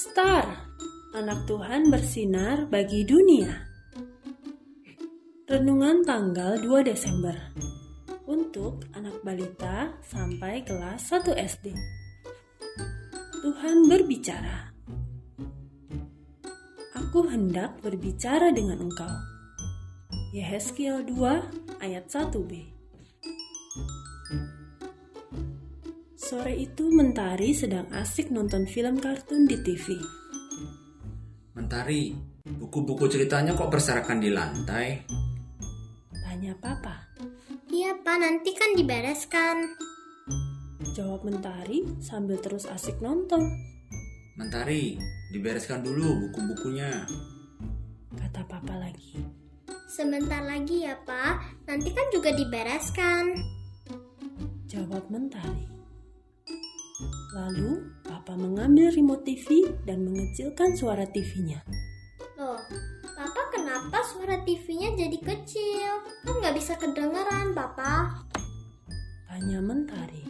Star, anak Tuhan bersinar bagi dunia. Renungan tanggal 2 Desember untuk anak balita sampai kelas 1 SD. Tuhan berbicara. Aku hendak berbicara dengan engkau. Yehezkiel 2 ayat 1b. Sore itu Mentari sedang asik nonton film kartun di TV. Mentari, buku-buku ceritanya kok berserakan di lantai? Tanya Papa. Iya, Pak, nanti kan dibereskan. Jawab Mentari sambil terus asik nonton. Mentari, dibereskan dulu buku-bukunya. Kata Papa lagi. Sebentar lagi ya, Pak. Nanti kan juga dibereskan. Jawab Mentari. Lalu Papa mengambil remote TV dan mengecilkan suara TV-nya. Loh, Papa kenapa suara TV-nya jadi kecil? Kan nggak bisa kedengeran, Papa. Tanya Mentari.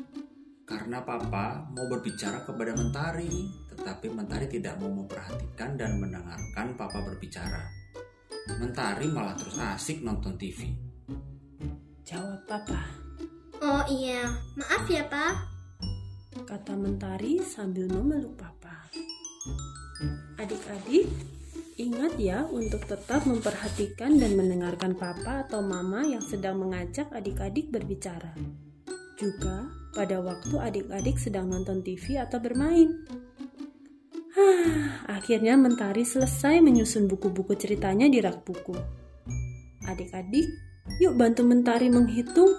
Karena Papa mau berbicara kepada Mentari, tetapi Mentari tidak mau memperhatikan dan mendengarkan Papa berbicara. Mentari malah terus asik nonton TV. Jawab Papa. Oh iya, maaf ya, Pak. Kata Mentari sambil memeluk Papa. Adik-adik, ingat ya untuk tetap memperhatikan dan mendengarkan Papa atau Mama yang sedang mengajak adik-adik berbicara. Juga pada waktu adik-adik sedang nonton TV atau bermain. Akhirnya Mentari selesai menyusun buku-buku ceritanya di rak buku. Adik-adik, yuk bantu Mentari menghitung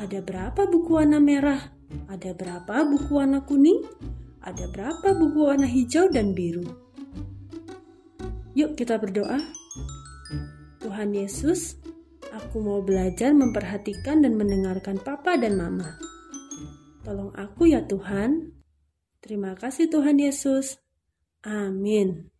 ada berapa buku warna merah, ada berapa buku warna kuning, ada berapa buku warna hijau dan biru. Yuk kita berdoa. Tuhan Yesus, aku mau belajar memperhatikan dan mendengarkan Papa dan Mama. Tolong aku ya Tuhan. Terima kasih Tuhan Yesus. Amin.